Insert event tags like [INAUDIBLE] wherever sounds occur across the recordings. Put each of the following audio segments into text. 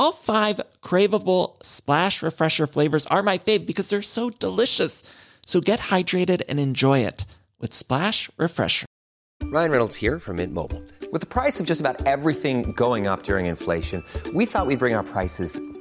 All five craveable Splash Refresher flavors are my fave because they're so delicious. So get hydrated and enjoy it with Splash Refresher. Ryan Reynolds here from Mint Mobile. With the price of just about everything going up during inflation, we thought we'd bring our prices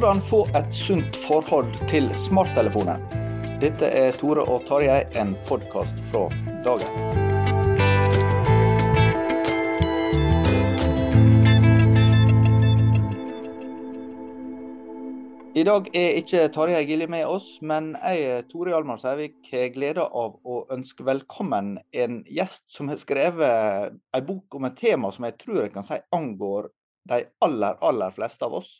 Hvordan få et sunt forhold til smarttelefonen. Dette er Tore og Tarjei, en podkast fra dagen. I dag er ikke Tarjei Gilje med oss, men jeg, Tore Hjalmar Sævik, har gleda av å ønske velkommen en gjest som har skrevet en bok om et tema som jeg tror jeg kan si angår de aller, aller fleste av oss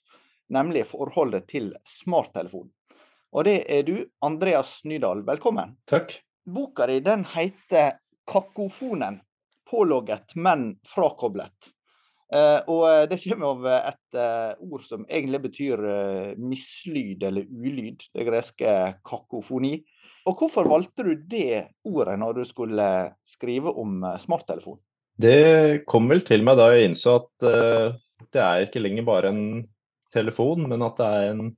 nemlig forholdet til smarttelefon. Og det er du, Andreas Nydal. Velkommen. Takk. Boka di den heter 'Kakofonen pålogget, men frakoblet'. Eh, og det kommer av et eh, ord som egentlig betyr eh, mislyd eller ulyd, det greske kakofoni. Og hvorfor valgte du det ordet når du skulle skrive om eh, smarttelefon? Det kom vel til meg da jeg innså at eh, det er ikke lenger bare en telefon, men at det er en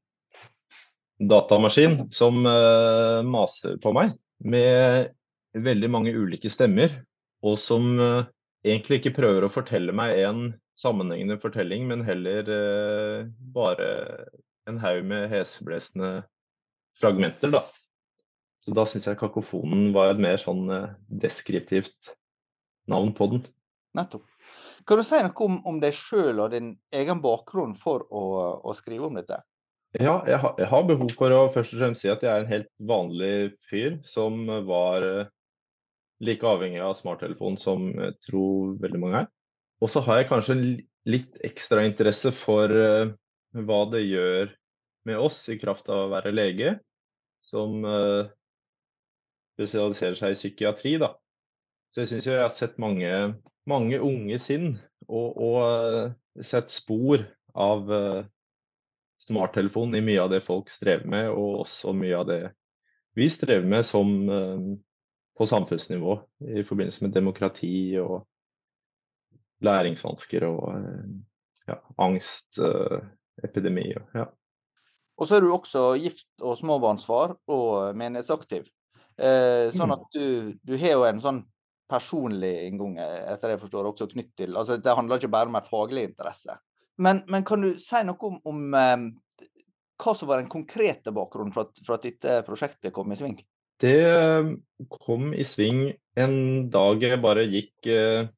datamaskin som uh, maser på meg med veldig mange ulike stemmer, og som uh, egentlig ikke prøver å fortelle meg en sammenhengende fortelling, men heller uh, bare en haug med heseblesende fragmenter, da. Så da syns jeg kakofonen var et mer sånn deskriptivt navn på den. Nettopp. Kan du si noe om, om deg sjøl og din egen bakgrunn for å, å skrive om dette? Ja, jeg har, jeg har behov for å først og fremst si at jeg er en helt vanlig fyr som var eh, like avhengig av smarttelefon som jeg tror veldig mange er. Og så har jeg kanskje en litt ekstra interesse for uh, hva det gjør med oss i kraft av å være lege, som uh, spesialiserer seg i psykiatri, da. Så jeg syns jo jeg har sett mange, mange unge sinn, og, og eh, sett spor av eh, smarttelefon i mye av det folk strever med, og også mye av det vi strever med som eh, på samfunnsnivå i forbindelse med demokrati og læringsvansker og ja, angst, epidemi. og Ja. Og så er du også gift og småbarnsfar og menighetsaktiv. Eh, sånn Mm. at du, du har jo en sånn personlig inngang, eh, etter det jeg forstår, også knytt til Altså det handler ikke bare om en faglig interesse. Men, men kan du si noe om, om eh, hva som var den konkrete bakgrunnen for at, for at dette prosjektet kom i sving? Det eh, kom i sving en dag jeg bare gikk eh,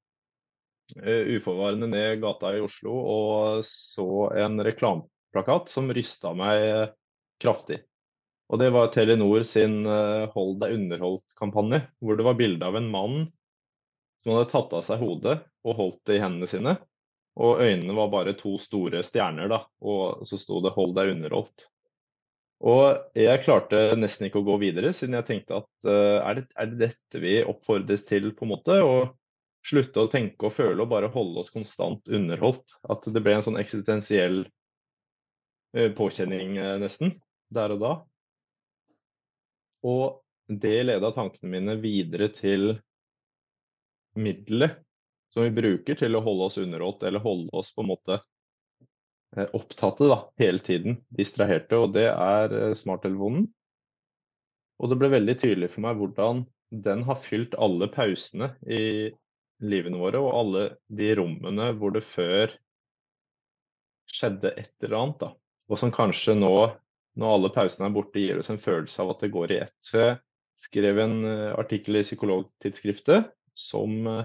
uforvarende ned gata i Oslo og så en reklameplakat som rysta meg kraftig. Og det var Telenor sin Hold deg underholdt-kampanje, hvor det var bilde av en mann som hadde tatt av seg hodet og holdt det i hendene sine. Og øynene var bare to store stjerner, da. Og så sto det 'Hold deg underholdt'. Og jeg klarte nesten ikke å gå videre, siden jeg tenkte at uh, er, det, er det dette vi oppfordres til, på en måte? Og slutte å tenke og føle og bare holde oss konstant underholdt. At det ble en sånn eksistensiell uh, påkjenning uh, nesten, der og da. Og det leda tankene mine videre til middelet som vi bruker til å holde oss underholdt, eller holde oss på en måte eh, opptatte da, hele tiden, distraherte, og det er eh, smarttelefonen. Og det ble veldig tydelig for meg hvordan den har fylt alle pausene i livene våre, og alle de rommene hvor det før skjedde et eller annet. da. Og som kanskje nå, når alle pausene er borte, gir oss en følelse av at det går i ett. Så jeg skrev en eh, artikkel i Psykologtidsskriftet som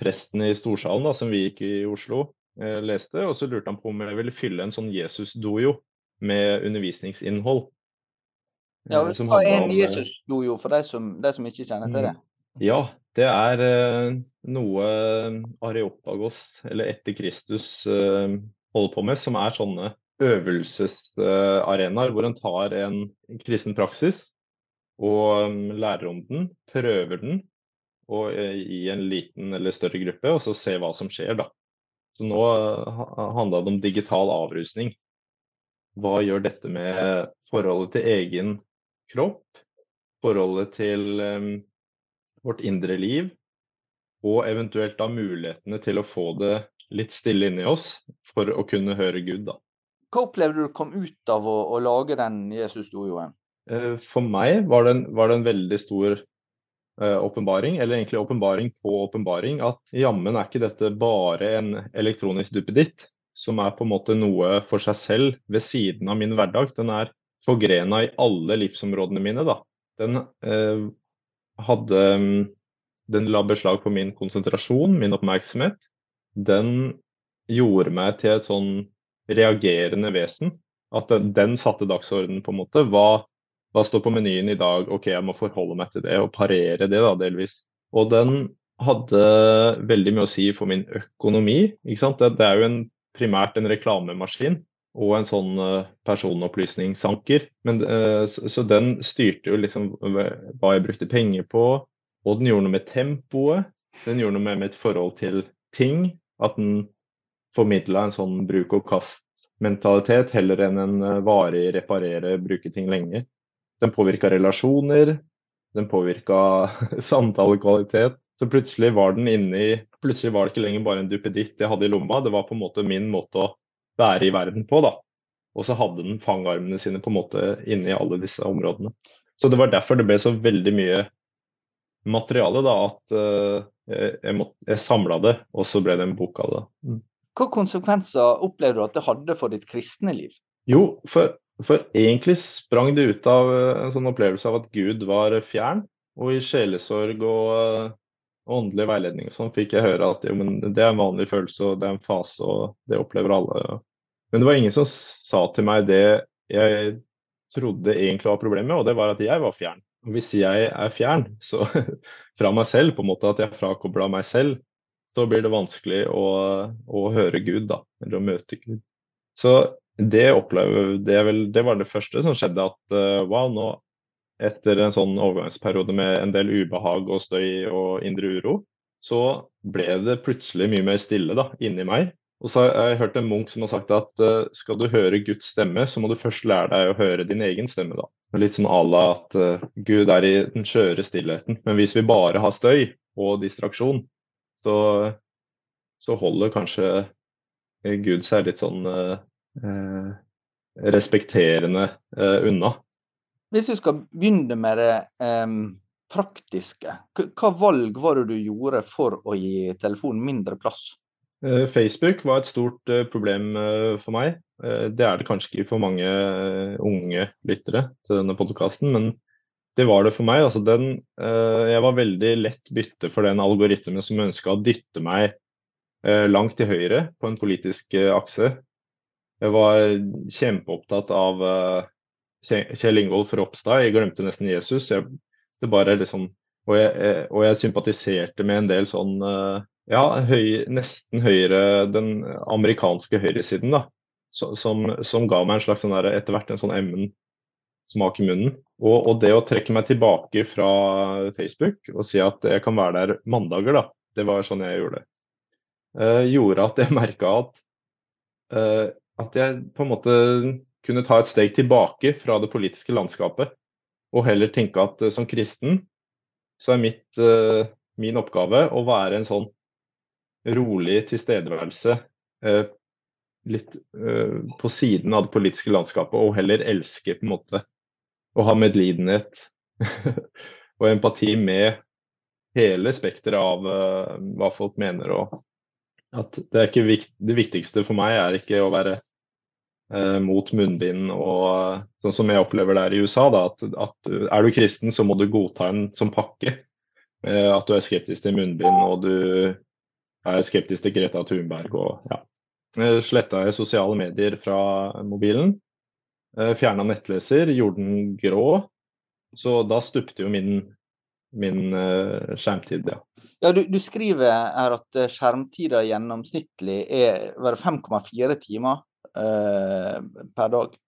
presten i Storsalen, da, som vi gikk i Oslo, eh, leste. Og så lurte han på om jeg ville fylle en sånn Jesus-dojo med undervisningsinnhold. Ja, eh, Hva er en eh, Jesus-dojo for de som, de som ikke kjenner til det? Ja, det er eh, noe Areopagos, eller etter Kristus, eh, holder på med, som er sånne øvelsesarenaer hvor en tar en kristen praksis og um, lærer om den, prøver den, og eh, i en liten eller større gruppe, og så se hva som skjer, da. Så nå handla det om digital avrusning. Hva gjør dette med forholdet til egen kropp, forholdet til um, vårt indre liv, og eventuelt da mulighetene til å få det litt stille inni oss for å kunne høre Gud, da. Hva opplevde du kom ut av å, å lage den Jesus-storjoen? Eh, for meg var det en, var det en veldig stor åpenbaring, eller egentlig åpenbaring på åpenbaring, at jammen er ikke dette bare en elektronisk duppeditt som er på en måte noe for seg selv ved siden av min hverdag. Den er forgrena i alle livsområdene mine. da. Den eh, hadde Den la beslag på min konsentrasjon, min oppmerksomhet. Den gjorde meg til et sånn reagerende vesen. At den, den satte dagsordenen, på en måte. Hva hva står på menyen i dag? OK, jeg må forholde meg til det og parere det, da, delvis. Og den hadde veldig mye å si for min økonomi. ikke sant? Det, det er jo en, primært en reklamemaskin og en sånn uh, personopplysningsanker. Men, uh, så, så, den styrte jo liksom hva jeg brukte penger på, og den gjorde noe med tempoet. Den gjorde noe med mitt forhold til ting. At den formidla en sånn bruk og kast-mentalitet heller enn en uh, varig reparere, bruke ting lenge. Den påvirka relasjoner, den påvirka [LAUGHS] samtalekvalitet. Så plutselig var den inne i Plutselig var det ikke lenger bare en duppeditt jeg hadde i lomma, det var på en måte min måte å være i verden på, da. Og så hadde den fangarmene sine på en måte inne i alle disse områdene. Så det var derfor det ble så veldig mye materiale, da, at uh, jeg, måtte, jeg samla det, og så ble det en bok av det. Mm. Hva konsekvenser opplevde du at det hadde for ditt kristne liv? Jo, for for egentlig sprang det ut av eh, en sånn opplevelse av at Gud var fjern. Og i sjelesorg og, eh, åndelig veiledning og sånn fikk jeg høre at jo, det er en vanlig følelse og det er en fase og det opplever alle. Men det var ingen som sa til meg det jeg trodde egentlig var problemet, og det var at jeg var fjern. Hvis jeg er fjern så, [LAUGHS] fra meg selv, på en måte at jeg frakobla meg selv, så blir det vanskelig å, å høre Gud, da, eller å møte Gud. Så det, opplever, det, vel, det, var det første som skjedde. At uh, wow, nå etter en sånn overgangsperiode med en del ubehag og støy og indre uro, så ble det plutselig mye mer stille da, inni meg. Og så har jeg hørt en munk som har sagt at uh, skal du høre Guds stemme, så må du først lære deg å høre din egen stemme. da. Litt sånn à la at uh, Gud er i den skjøre stillheten. Men hvis vi bare har støy og distraksjon, så, så holder kanskje Gud seg litt sånn uh, respekterende eh, unna. Hvis du skal begynne med det eh, praktiske, hva valg var det du gjorde for å gi telefonen mindre plass? Eh, Facebook var et stort problem for meg. Det er det kanskje ikke for mange unge lyttere til denne podkasten, men det var det for meg. Altså den, jeg var veldig lett bytte for den algoritmen som ønska å dytte meg langt til høyre på en politisk akse. Jeg var kjempeopptatt av uh, Kjell Ingolf Ropstad. Jeg glemte nesten Jesus. Jeg, det bare liksom, og, jeg, og jeg sympatiserte med en del sånn uh, ja, høy, nesten høyere Den amerikanske høyresiden, da. Som, som, ga meg en slags sånn der, etter hvert en sånn emmen-smak i munnen. Og, og, det å trekke meg tilbake fra Facebook og si at jeg kan være der mandager, da. det var sånn jeg gjorde det. Uh, gjorde at jeg merka at, uh, at jeg på en måte kunne ta et steg tilbake fra det politiske landskapet. Og heller tenke at uh, som kristen så er mitt, min oppgave å være en sånn rolig tilstedeværelse litt på siden av det politiske landskapet, og heller elske på en måte å ha medlidenhet [LAUGHS] og empati med hele spekteret av hva folk mener. og at det, er vikt, det viktigste for meg er ikke å være eh, mot munnbind og sånn som jeg opplever det her i USA. Da, at, at, er du kristen, så må du godta en som pakke. Eh, at du er skeptisk til munnbind og du er skeptisk til Greta Thunberg. og ja. Sletta jeg sosiale medier fra mobilen. Fjerna nettleser, gjorde den grå. Så da stupte jo min min uh, skjermtid, ja. Ja, du, du, skriver her at eh, skjermtida gjennomsnittlig er 5,4 timer uh, per dag.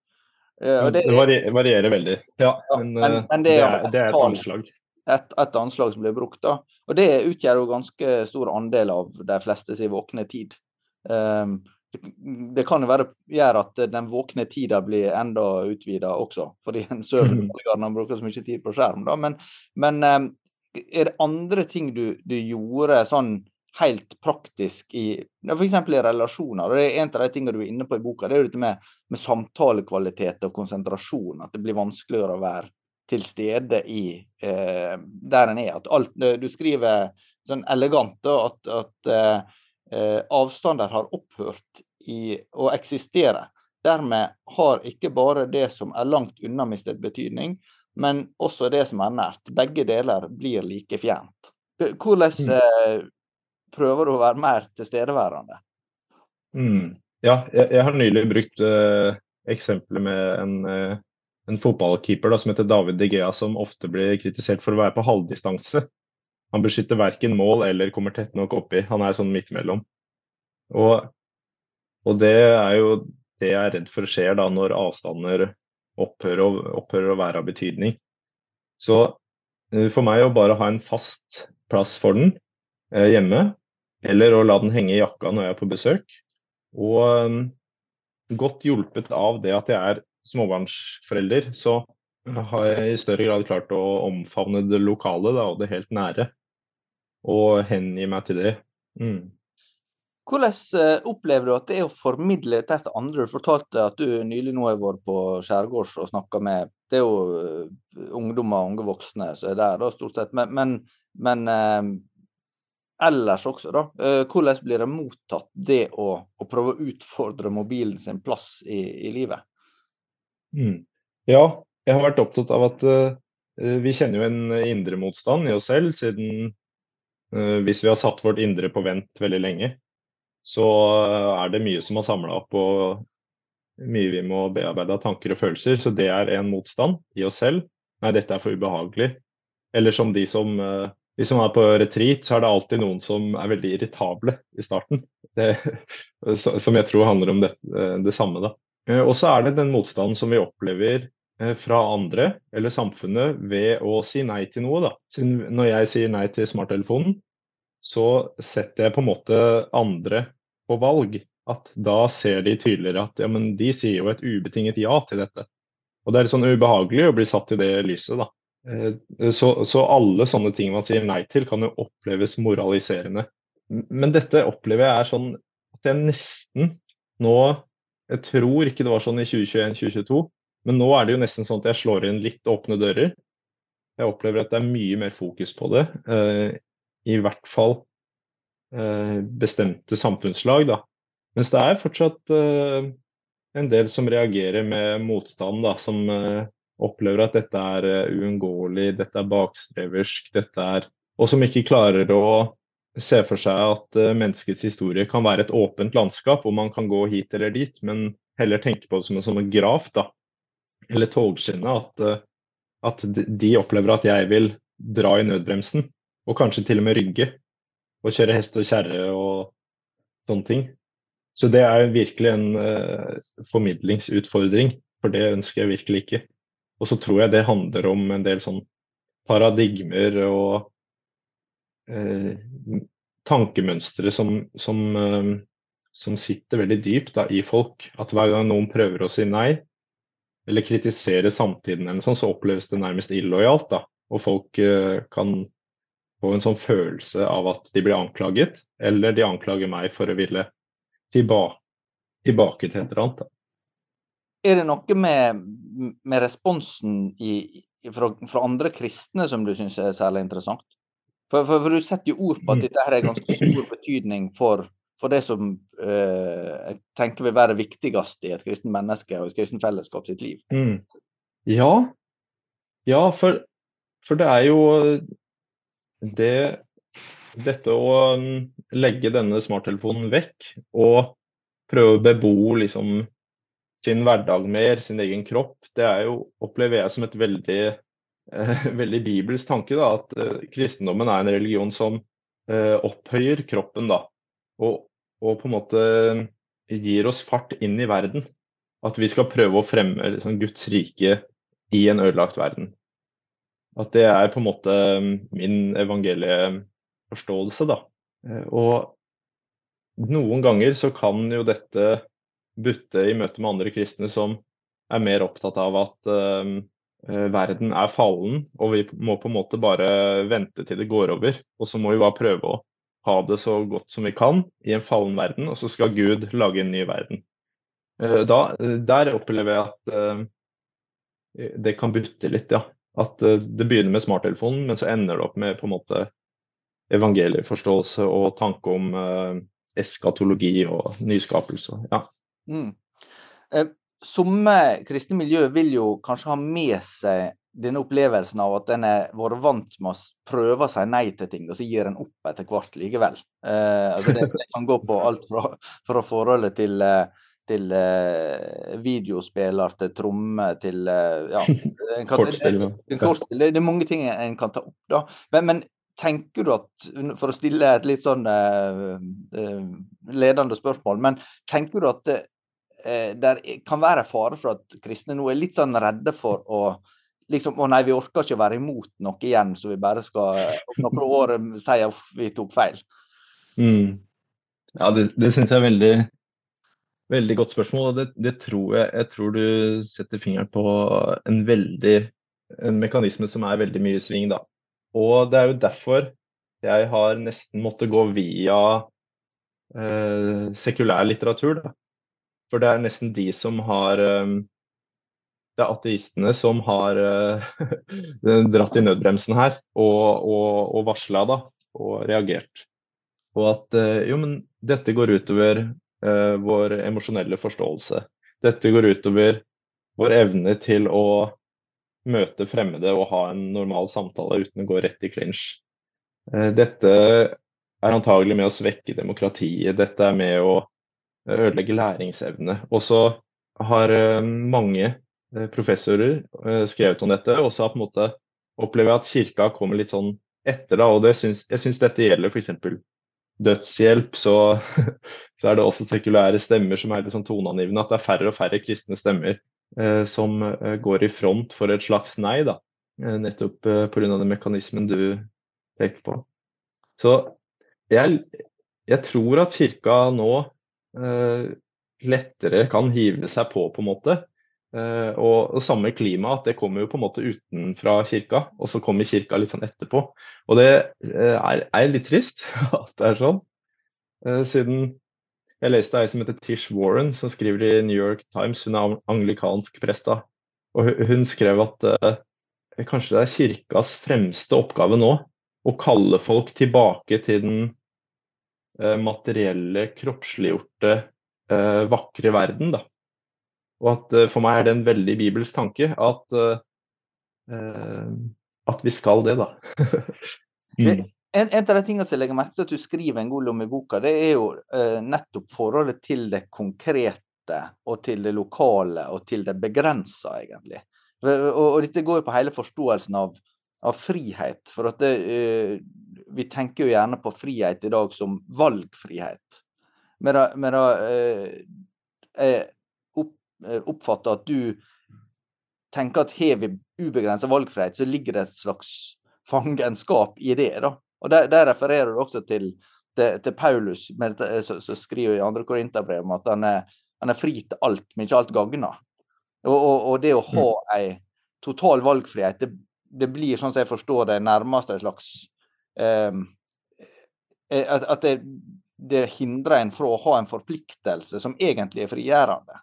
Uh, det, det, varierer veldig, ja. ja men, men, men, det, er, det, er, det er et anslag. Et, et, anslag som blir brukt. da. Og det utgjør jo ganske stor andel av de fleste sin våkne tid. Um, det kan jo være gjøre at den våkne tida blir enda utvida også, fordi en dårligere når bruker så mye tid på skjerm. Da. Men, men eh, er det andre ting du, du, gjorde sånn helt praktisk i f.eks. i relasjoner? og det er En av de tingene du er inne på i boka, det er jo dette med, med samtalekvalitet og konsentrasjon. At det blir vanskeligere å være til stede i eh, der en er. At alt, du skriver sånn elegant da, at, at eh, eh, avstander har opphørt i å eksistere. Dermed har ikke bare det som er langt unna mistet betydning, men også det som er nært. Begge deler blir like fjernt. Hvordan mm. eh, prøver du å være mer tilstedeværende? Mm. Ja, jeg, jeg, har nylig brukt eh, eksempelet med en, eh, en fotballkeeper da, som heter David De Gea, som ofte blir kritisert for å være på halvdistanse. Han beskytter verken mål eller kommer tett nok oppi. Han er sånn midt mellom. Og, og, det er jo det jeg er redd for skjer da når avstander opphører, å, opphører å være av betydning. Så eh, for meg å bare ha en fast plass for den eh, hjemme, eller å la den henge i jakka når jeg er på besøk, og um, godt hjulpet av det at jeg er småbarnsforelder, så har jeg i større grad klart å omfavne det lokale da, og det helt nære. Og hengi meg til det. Mm. Hvordan eh, opplever du at det er å formidle dette til andre? Du fortalte at du nylig nå har vært på skjærgårds og snakka med Det er jo eh, ungdommer og unge voksne som er der, da, stort sett. Men, men, men eh, ellers også, da. Eh, hvordan blir det mottatt, det å, å, prøve å utfordre mobilen sin plass i, i livet? Mm. Ja, jeg har vært opptatt av at uh, vi kjenner jo en indre motstand i oss selv, siden hvis vi har satt vårt indre på vent veldig lenge, så uh, er det mye som har samla opp og mye vi må bearbeide av tanker og følelser. Så det er en motstand i oss selv. Nei, dette er for ubehagelig. Eller som de som, de som er på retreat, så er det alltid noen som er veldig irritable i starten. Det, [LAUGHS] som jeg tror handler om det, det samme, da. Og så er det den motstanden som vi opplever Eh, fra andre eller samfunnet ved å si nei til noe. Da. Når jeg sier nei til smarttelefonen, så setter jeg på en måte andre på valg. At da ser de tydeligere at ja, men de sier jo et ubetinget ja til dette. Og det er litt sånn ubehagelig å bli satt i det lyset, da. Eh, så, så alle sånne ting man sier nei til, kan jo oppleves moraliserende. Men dette opplever jeg er sånn at jeg nesten nå Jeg tror ikke det var sånn i 2021-2022, men nå er det jo nesten sånn at jeg slår inn litt åpne dører. Jeg opplever at det er mye mer fokus på det. Eh, I hvert fall eh, bestemte samfunnslag, da. Mens det er fortsatt eh, en del som reagerer med motstand, da. Som opplever at dette er uunngåelig, dette er bakstreversk, dette er Og som ikke klarer å se for seg at menneskets historie kan være et åpent landskap, hvor man kan gå hit eller dit, men heller tenke på det som en sånn graf. da eller togskinnet at, eh, at de opplever at jeg vil dra i nødbremsen, og kanskje til og med rygge. Og kjøre hest og kjerre og sånne ting. Så det er virkelig en uh, formidlingsutfordring, for det ønsker jeg virkelig ikke. Og så tror jeg det handler om en del sånn paradigmer og uh, tankemønstre som, som, uh, som, sitter veldig dypt da, i folk. At hver gang noen prøver å si nei, eller kritisere samtiden, eller sånn, så oppleves det nærmest illojalt. Da. Og folk uh, kan få en sånn følelse av at de blir anklaget, eller de anklager meg for å ville tilbake, tilbake til et eller annet. Da. Er det noe med, med responsen i, fra, fra, andre kristne som du syns er særlig interessant? For, for, for, du setter jo ord på at mm. dette her er ganske stor betydning for, for det som jeg tenker vil være det viktigste i et kristen menneske og et kristen fellesskap sitt liv. Mm. Ja, ja for, for, det er jo det Dette å mm, legge denne smarttelefonen vekk og prøve å bebo liksom sin hverdag mer, sin egen kropp, det er jo, opplever jeg som et veldig eh, [LAUGHS] veldig bibelsk tanke. da, At eh, kristendommen er en religion som eh, opphøyer kroppen. da, og, og, på en måte gir oss fart inn i verden. At vi skal prøve å fremme liksom, Guds rike i en ødelagt verden. At det er på en måte min evangelieforståelse. da. Eh, og noen ganger så kan jo dette butte i møte med andre kristne som er mer opptatt av at uh, verden er fallen, og vi må på en måte bare vente til det går over. Og så må vi bare prøve å ha det så godt som vi kan i en fallen verden, og så skal Gud lage en ny verden. Uh, da, der opplever jeg at uh, det kan butte litt, ja. At det begynner med smarttelefonen, men så ender det opp med på en måte evangelieforståelse og tanke om eskatologi og nyskapelse. Ja. Mm. Eh, Somme kristne miljø vil jo kanskje ha med seg denne opplevelsen av at en har vært vant med å prøve å si nei til ting, og så gir en opp etter hvert likevel. Eh, altså det, det, kan gå på alt fra, fra forholdet til, eh, til eh, videospiller til tromme til uh, ja, Kortspill. Det, det, er mange ting en kan ta opp. da. Men, men tenker du at, for å stille et litt sånn eh, ledende spørsmål, men tenker du at eh, der kan være fare for at kristne nå er litt sånn redde for å liksom, Å nei, vi orker ikke å være imot noe igjen, så vi bare skal om noen år si at vi tok feil. Mm. Ja, det, det syns jeg er veldig, veldig godt spørsmål. og det, det, tror jeg, jeg tror du setter fingeren på en veldig en mekanisme som er veldig mye i sving. da. Og det er jo derfor jeg har nesten måttet gå via eh, sekulær litteratur. Da. For det er nesten de som har ehm, Det er ateistene som har eh, [LAUGHS] dratt i nødbremsen her og, og, og varsla da, og reagert. Og at eh, jo, men dette går utover uh, vår emosjonelle forståelse. Dette går utover vår evne til å møte fremmede og ha en normal samtale uten å gå rett i clinch. Uh, dette er antagelig med å svekke demokratiet. Dette er med å ødelegge læringsevne. Og så har uh, mange eh, professorer eh, skrevet om dette, og så på en måte opplever jeg at kirka kommer litt sånn etter. da, og syns, Jeg syns dette gjelder f.eks. dødshjelp. Så, [LAUGHS] så, er det også sekulære stemmer som er litt sånn toneangivende. At det er færre og færre kristne stemmer eh, som eh, går i front for et slags nei. da, eh, Nettopp eh, pga. den mekanismen du peker på. Så jeg, jeg tror at kirka nå Eh, lettere kan hive seg på, på en måte. Uh, og, og, samme klima, at det kommer jo på en måte utenfra kirka, og så kommer kirka litt sånn etterpå. Og det uh, er, er, litt trist [LAUGHS] at det er sånn. Uh, siden jeg leste ei som heter Tish Warren, som skriver i New York Times. Hun er anglikansk prest. Og hun skrev at kanskje det er kirkas fremste oppgave nå å kalle folk tilbake til den uh, materielle, kroppsliggjorte, uh, vakre verden. Da. Og at eh, for meg er det en veldig bibelsk tanke at, at vi skal det, da. [LAUGHS] mm. En, en, av de tingene som jeg legger merke til at du skriver en god om i boka, det er jo uh, nettopp forholdet til det konkrete og til det lokale og til det begrensa, egentlig. Og, og, dette går jo på hele forståelsen av, av frihet. For at det, uh, vi tenker jo gjerne på frihet i dag som valgfrihet. Men da, eh, jeg eh, oppfatter at du tenker at har vi ubegrensa valgfrihet, så ligger det et slags fangenskap i det. da. Og Der, der refererer du også til, til, til Paulus som skriver i andre Korinterbrev om at han er, han er, fri til alt, men ikke alt gagner. Og, og, og, det å ha mm. ei total valgfrihet, det, det, blir sånn som jeg forstår det, nærmest en slags um, At, at det, det, hindrer en fra å ha en forpliktelse som egentlig er frigjørende.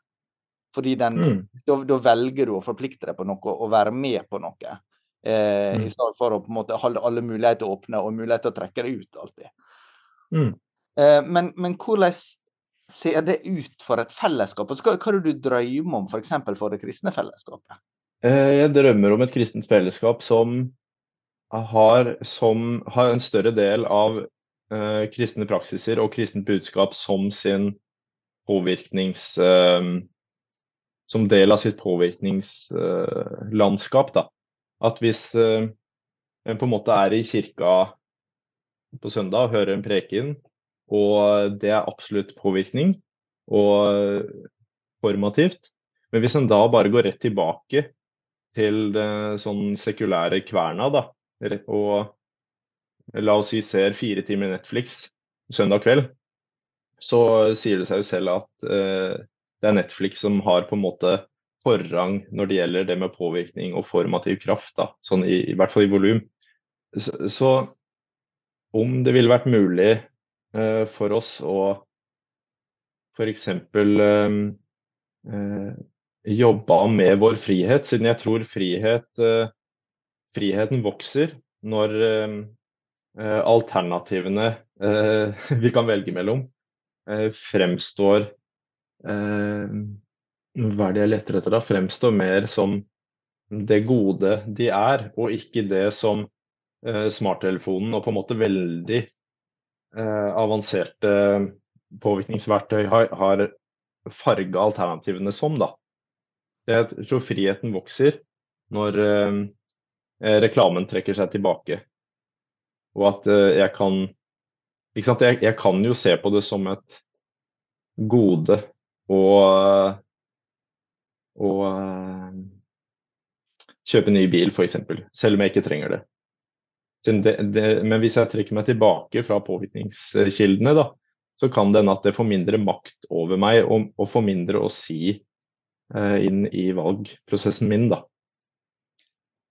Fordi den, mm. da, da, velger du å forplikte deg på noe og være med på noe. Eh, mm. I stedet for å på en måte holde alle muligheter åpne og mulighet til å trekke deg ut alltid. Mm. Eh, men, men, hvordan ser det ut for et fellesskap? Hva, hva er det du drømmer om f.eks. For, for det kristne fellesskapet? Eh, jeg drømmer om et kristent fellesskap som har, som har en større del av eh, kristne praksiser og kristent budskap som sin påvirknings... Eh, som del av sitt påvirkningslandskap. da. At hvis eh, en på en måte er i kirka på søndag og hører en preken, og det er absolutt påvirkning og formativt, men hvis en da bare går rett tilbake til det sånn sekulære kverna, da, og la oss si ser fire timer Netflix søndag kveld, så sier det seg jo selv at eh, det er Netflix som har på en måte forrang når det gjelder det med påvirkning og formativ kraft, da, sånn i, i hvert fall i volum. Så, så, om det ville vært mulig eh, for oss å f.eks. Eh, eh, jobba med vår frihet, siden jeg tror frihet, eh, friheten vokser når eh, eh, alternativene [LAUGHS] vi kan velge mellom, fremstår hva er det jeg leter etter da, fremstår mer som det gode de er, og ikke det som eh, smarttelefonen og på en måte veldig eh, avanserte påvirkningsverktøy har, har farga alternativene som. da. Jeg tror friheten vokser når eh, reklamen trekker seg tilbake. Og at eh, jeg kan ikke sant? Jeg, jeg kan jo se på det som et gode og å uh, kjøpe ny bil, f.eks. Selv om jeg ikke trenger det. Men hvis jeg trekker meg tilbake fra påvirkningskildene, da, så kan det hende at det får mindre makt over meg og, og får mindre å si uh, inn i valgprosessen min. da.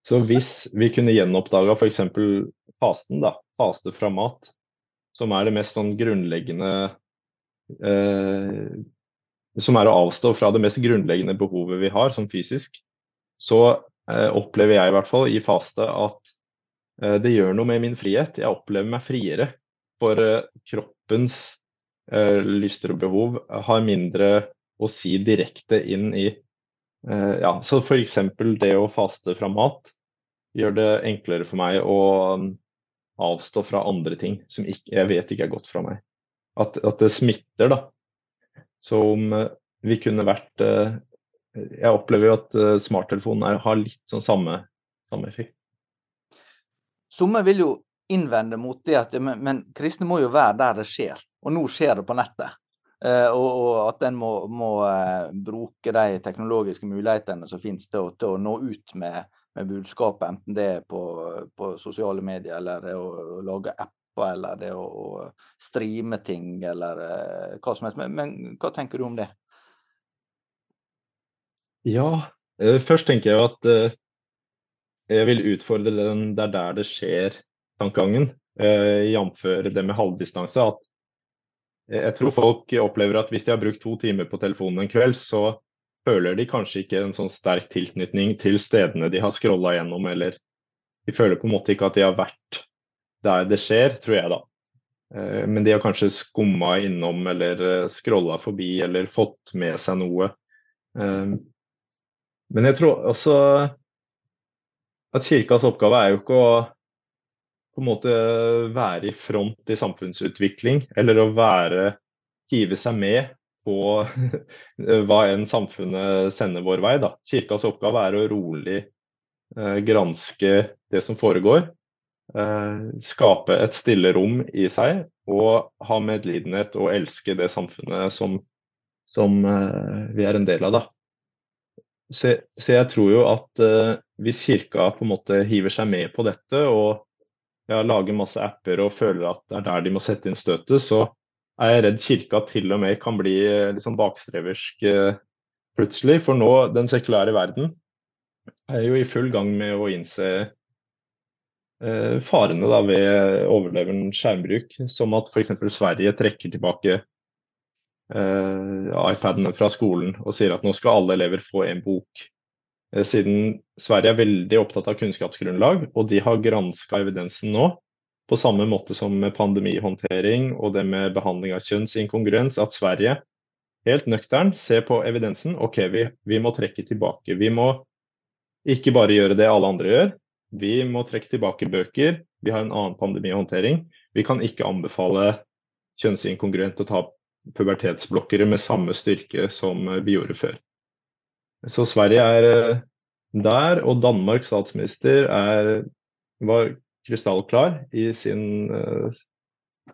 Så hvis vi kunne gjenoppdaga f.eks. fasten, da, faste fra mat, som er det mest sånn grunnleggende eh, som er å avstå fra det mest grunnleggende behovet vi har, som fysisk, så eh, opplever jeg i hvert fall i faste at eh, det gjør noe med min frihet. Jeg opplever meg friere. For eh, kroppens lyster og behov har mindre å si direkte inn i Ja, så f.eks. det å faste fra mat gjør det enklere for meg å um, avstå fra andre ting som ikke, jeg vet ikke er godt fra meg. At, at det smitter, da. Så om eh, vi kunne vært eh, Jeg opplever jo at eh, smarttelefonen har litt sånn samme, samme effekt. Somme vil jo innvende mot det at men, men kristne må jo være der det skjer, og nå skjer det på nettet. Og, og, at en må, må bruke de teknologiske mulighetene som finnes til, til å nå ut med, med, budskapet, enten det er på, på sosiale medier eller å, å lage app apper, eller det å, å streame ting, eller uh, hva som helst. Men, men, hva tenker du om det? Ja, uh, først tenker jeg at uh, jeg vil utfordre den der der det skjer-tankegangen, uh, jf. det med halvdistanse. at jeg tror folk opplever at hvis de har brukt to timer på telefonen en kveld, så føler de kanskje ikke en sånn sterk tilknytning til stedene de har scrolla gjennom, eller de føler på en måte ikke at de har vært der det skjer, tror jeg, da. Eh, men de har kanskje skumma innom eller eh, scrolla forbi eller fått med seg noe. Eh, men jeg tror også at kirkas oppgave er jo ikke å på en måte være i front i samfunnsutvikling, eller å være hive seg med på [LAUGHS] hva enn samfunnet sender vår vei. Da. Kirkas oppgave er å rolig granske det som foregår, skape et stille rom i seg og ha medlidenhet og elske det samfunnet som, som uh, vi er en del av. Da. Så, så jeg tror jo at uh, hvis Kirka på en måte hiver seg med på dette og ja, lager masse apper og føler at det er der de må sette inn støtet, så er jeg redd kirka til og med kan bli liksom bakstreversk plutselig. For nå, den sekulære verden er jo i full gang med å innse eh, farene da, ved overdreven skjermbruk, som at f.eks. Sverige trekker tilbake uh, iPadene fra skolen og sier at nå skal alle elever få en bok. Uh, siden Sverige er veldig opptatt av kunnskapsgrunnlag, og de har granska evidensen nå, på samme måte som med pandemihåndtering og det med behandling av kjønnsinkongruens, at Sverige helt nøktern ser på evidensen. OK, vi, vi må trekke tilbake. Vi må ikke bare gjøre det alle andre gjør. Vi må trekke tilbake bøker. Vi har en annen pandemihåndtering. Vi kan ikke anbefale kjønnsinkongruent å ta pubertetsblokkere med samme styrke som vi gjorde før. Så Sverige er eh, der, og Danmarks statsminister er, var krystallklar i sin uh,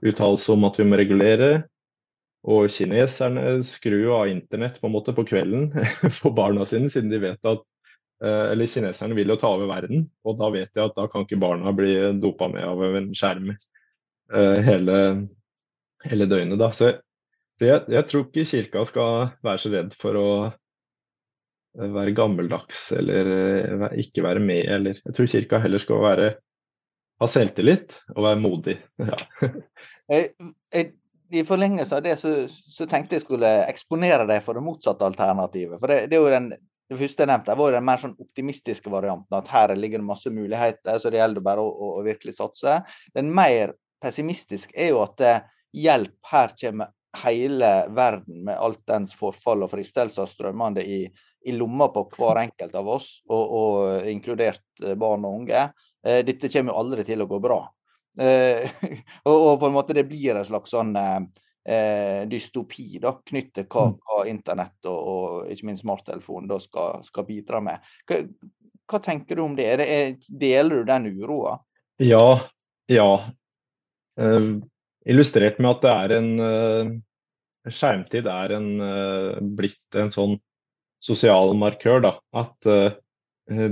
uttalelse om at vi må regulere. Og kineserne skrur jo av internett på en måte på kvelden [LAUGHS] for barna sine, siden de vet at eller kineserne vil jo ta over verden, og da vet jeg at da kan ikke barna bli dopa med av en skjerm uh, hele, hele, døgnet. Da. Så jeg, jeg, tror ikke kirka skal være så redd for å eh, være gammeldags eller ikke være med, eller Jeg tror kirka heller skal være, ha selvtillit og være modig. [LAUGHS] Ja. I forlengelse av det så, så, tenkte jeg skulle eksponere deg for det motsatte alternativet. For det, det er jo den det første jeg nevnte, var den mer sånn optimistiske varianten. At her ligger det masse muligheter, så det gjelder bare å, å, å virkelig satse. Den mer pessimistiske er jo at hjelp her kommer hele verden med alt dens forfall og fristelser strømmende i, i lomma på hver enkelt av oss, og, og inkludert eh, barn og unge. Eh, dette kommer jo aldri til å gå bra. Eh, [LAUGHS] og, og, på en måte det blir en slags sånn eh, eh, dystopi da, knyttet hva, mm. hva internett og, og, ikke minst smarttelefonen da skal, skal, bidra med. Hva, hva, tenker du om det? Er, deler du den uroa? Ja. Ja. Eh, illustrert med at det er en eh, Skjermtid er en, uh, blitt en sånn sosial markør. da, At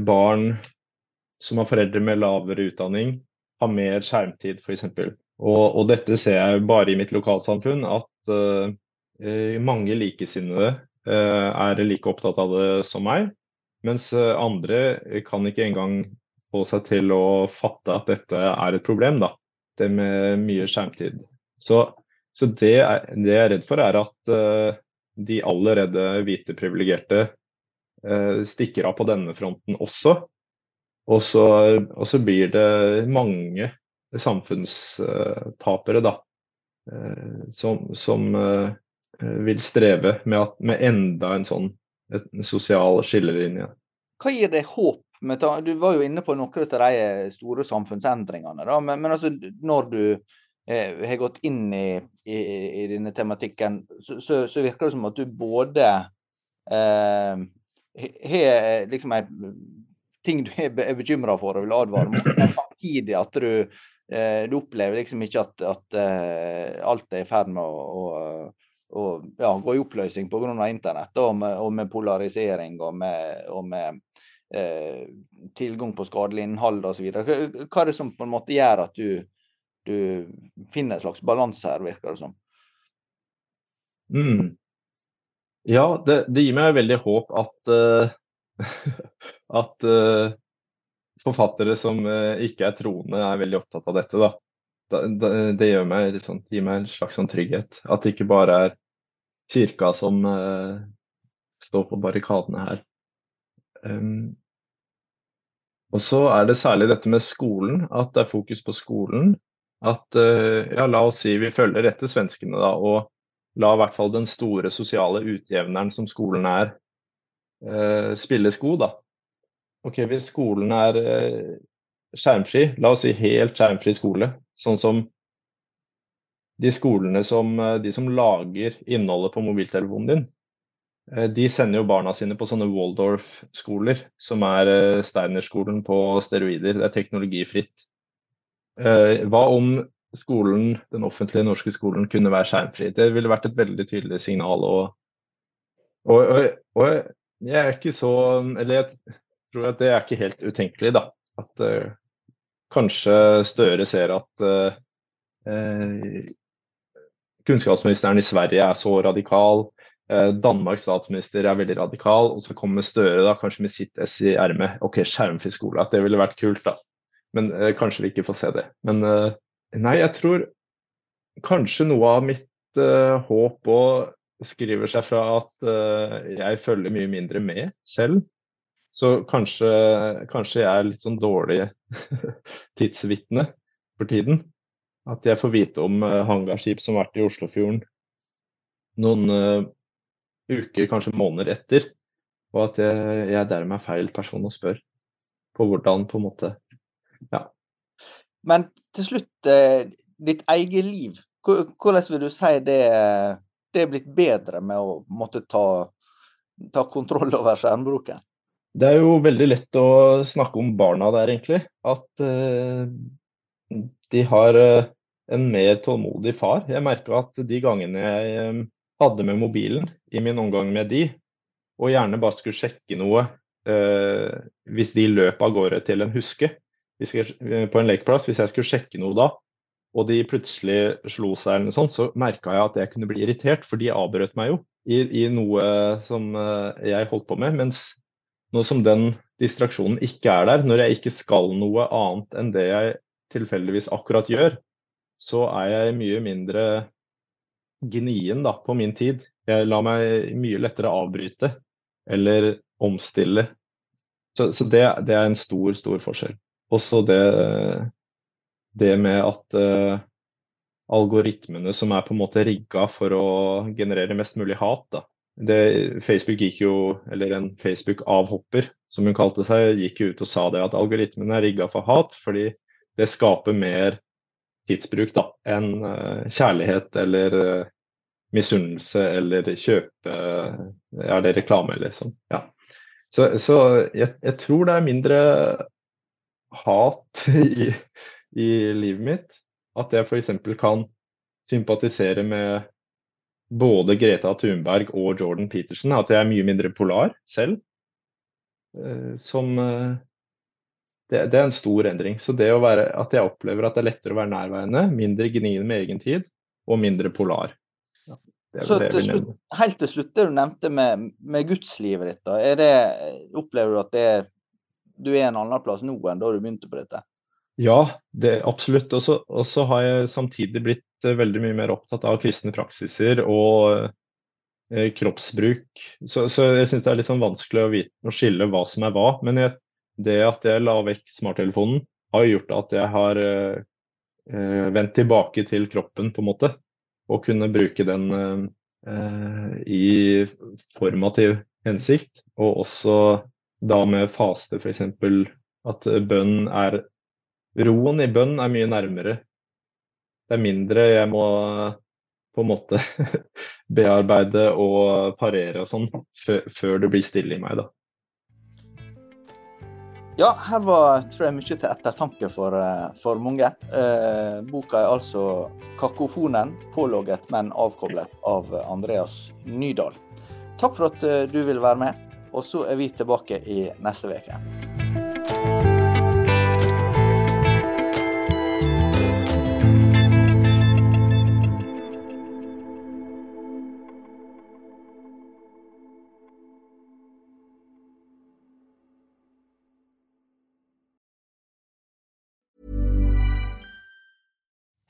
barn som har foreldre med lavere utdanning, har mer skjermtid, f.eks. Og, og, dette ser jeg bare i mitt lokalsamfunn, at uh, mange likesinnede uh, er like opptatt av det som meg. Mens andre kan ikke engang få seg til å fatte at dette er et problem, da. Det med mye skjermtid. Så, så det, er, det, jeg er redd for, er at uh, de allerede hvite privilegerte stikker av på denne fronten også. Og så, og så blir det mange samfunnstapere, da. Eh, som, som eh, vil streve med, at, med, enda en sånn en sosial skillelinje. Hva gir deg håp? Med, du var jo inne på noen av de store samfunnsendringene. Da, men, men altså, når du eh, har gått inn i, i, i denne tematikken, så, så, så, virker det som at du både eh, har liksom ei ting du er bekymra for og vil advare mot, men samtidig at du Eh, du opplever liksom ikke at, at uh, alt er i ferd med å, å, å ja, gå i oppløsning pga. internett, og med, og med, polarisering og med, og med eh, tilgang på skadelig innhold osv. Hva, er det som på en måte gjør at du, du finner en slags balanse her, virker det som? Mm. Ja, det, det, gir meg veldig håp at uh, [LAUGHS] at forfattere som eh, ikke er troende, er veldig opptatt av dette. Da. Det gjør meg, sånn, gir meg en slags sånn trygghet. At det ikke bare er kirka som uh, står på barrikadene her. Um, og så er det særlig dette med skolen, at det er fokus på skolen. At uh, ja, la oss si vi følger etter svenskene, da, og la i hvert fall den store sosiale utjevneren som skolen er, uh, spilles god, da. Ok, Hvis skolen er eh, skjermfri, la oss si helt skjermfri skole, sånn som de skolene som, eh, de som lager innholdet på mobiltelefonen din, eh, de sender jo barna sine på sånne Waldorf-skoler, som er Steiner-skolen på steroider. Det er teknologifritt. Hva om skolen, den offentlige norske skolen kunne være skjermfri? Det ville vært et veldig tydelig signal. Og, og, og, og jeg er ikke så Eller jeg tror at det er ikke helt utenkelig, da. At uh, kanskje Støre ser at uh, kunnskapsministeren i Sverige er så radikal. Danmarks statsminister er veldig radikal, og så kommer Støre da kanskje med sitt ess i ermet. OK, skjermfri skole. At det ville vært kult, da. Men eh, kanskje vi ikke får se det. Men eh, nei, jeg tror kanskje noe av mitt eh, håp òg skriver seg fra at jeg følger mye mindre med selv. Så kanskje, kanskje jeg er litt sånn dårlig [LAUGHS] tidsvitne for tiden. At jeg får vite om uh, hangarskip som har vært i Oslofjorden noen uh, uker, kanskje måneder etter. Og at jeg, jeg dermed er feil person å spørre på hvordan, på en måte. Ja. Men til slutt, eh, ditt eget liv. Hvordan vil du si det, det er blitt bedre med å måtte ta, ta kontroll over skjermbruken? Det er jo veldig lett å snakke om barna der, egentlig. At uh, de har uh, en mer tålmodig far. Jeg merka at de gangene jeg um, hadde med mobilen i min omgang med de, og gjerne bare skulle sjekke noe uh, hvis de løp av gårde til en huske jeg, på en lekeplass, hvis jeg skulle sjekke noe da, og de plutselig slo seg, eller noe sånt, så merka jeg at jeg kunne bli irritert, for de avbrøt meg jo i, i noe som jeg holdt på med. mens nå som den distraksjonen ikke er der, når jeg ikke skal noe annet enn det jeg tilfeldigvis akkurat gjør, så er jeg mye mindre gnien da, på min tid. Jeg lar meg mye lettere avbryte eller omstille. Så, så det, det, er en stor, stor forskjell. Også det, det med at uh, algoritmene som er på en måte rigga for å generere mest mulig hat, da, det, Facebook gikk jo, eller en Facebook-avhopper, som hun kalte seg, gikk jo ut og sa det at algoritmen er rigga for hat, fordi det skaper mer tidsbruk da, enn uh, kjærlighet eller uh, misunnelse eller kjøpe det er reklame, liksom. Ja. Så, så jeg, jeg, tror det er mindre hat [LAUGHS] i, i livet mitt. At jeg f.eks. kan sympatisere med både Greta Thunberg og Jordan Peterson, at jeg er mye mindre polar selv. Eh, som eh, det, det, er en stor endring. Så det å være, at jeg opplever at det er lettere å være nærværende, mindre gniende med egen tid og mindre polar. Ja, så til slutt, helt til slutt, det du nevnte med, med gudslivet ditt, da, det, opplever du at det, du er en annen plass nå enn da du begynte på dette? Ja, det, absolutt. Og så har jeg samtidig blitt eh, veldig mye mer opptatt av kristne praksiser og eh, kroppsbruk. Så, så jeg syns det er litt sånn vanskelig å, vite, å, skille hva som er hva. Men jeg, det at jeg la vekk smarttelefonen, har gjort at jeg har eh, eh, vendt tilbake til kroppen, på en måte. Og kunne bruke den eh, i formativ hensikt. Og også da med faste, f.eks. At bønn er roen i bønn er mye nærmere. Det er mindre jeg må på en måte [LAUGHS] bearbeide og parere og sånn før det blir stille i meg, da. Ja, her var tror jeg, mye til ettertanke for, eh, for mange. Eh, boka er altså 'Kakofonen pålogget, men avkoblet' av Andreas Nydal. Takk for at eh, du vil være med, og så er vi tilbake i neste uke.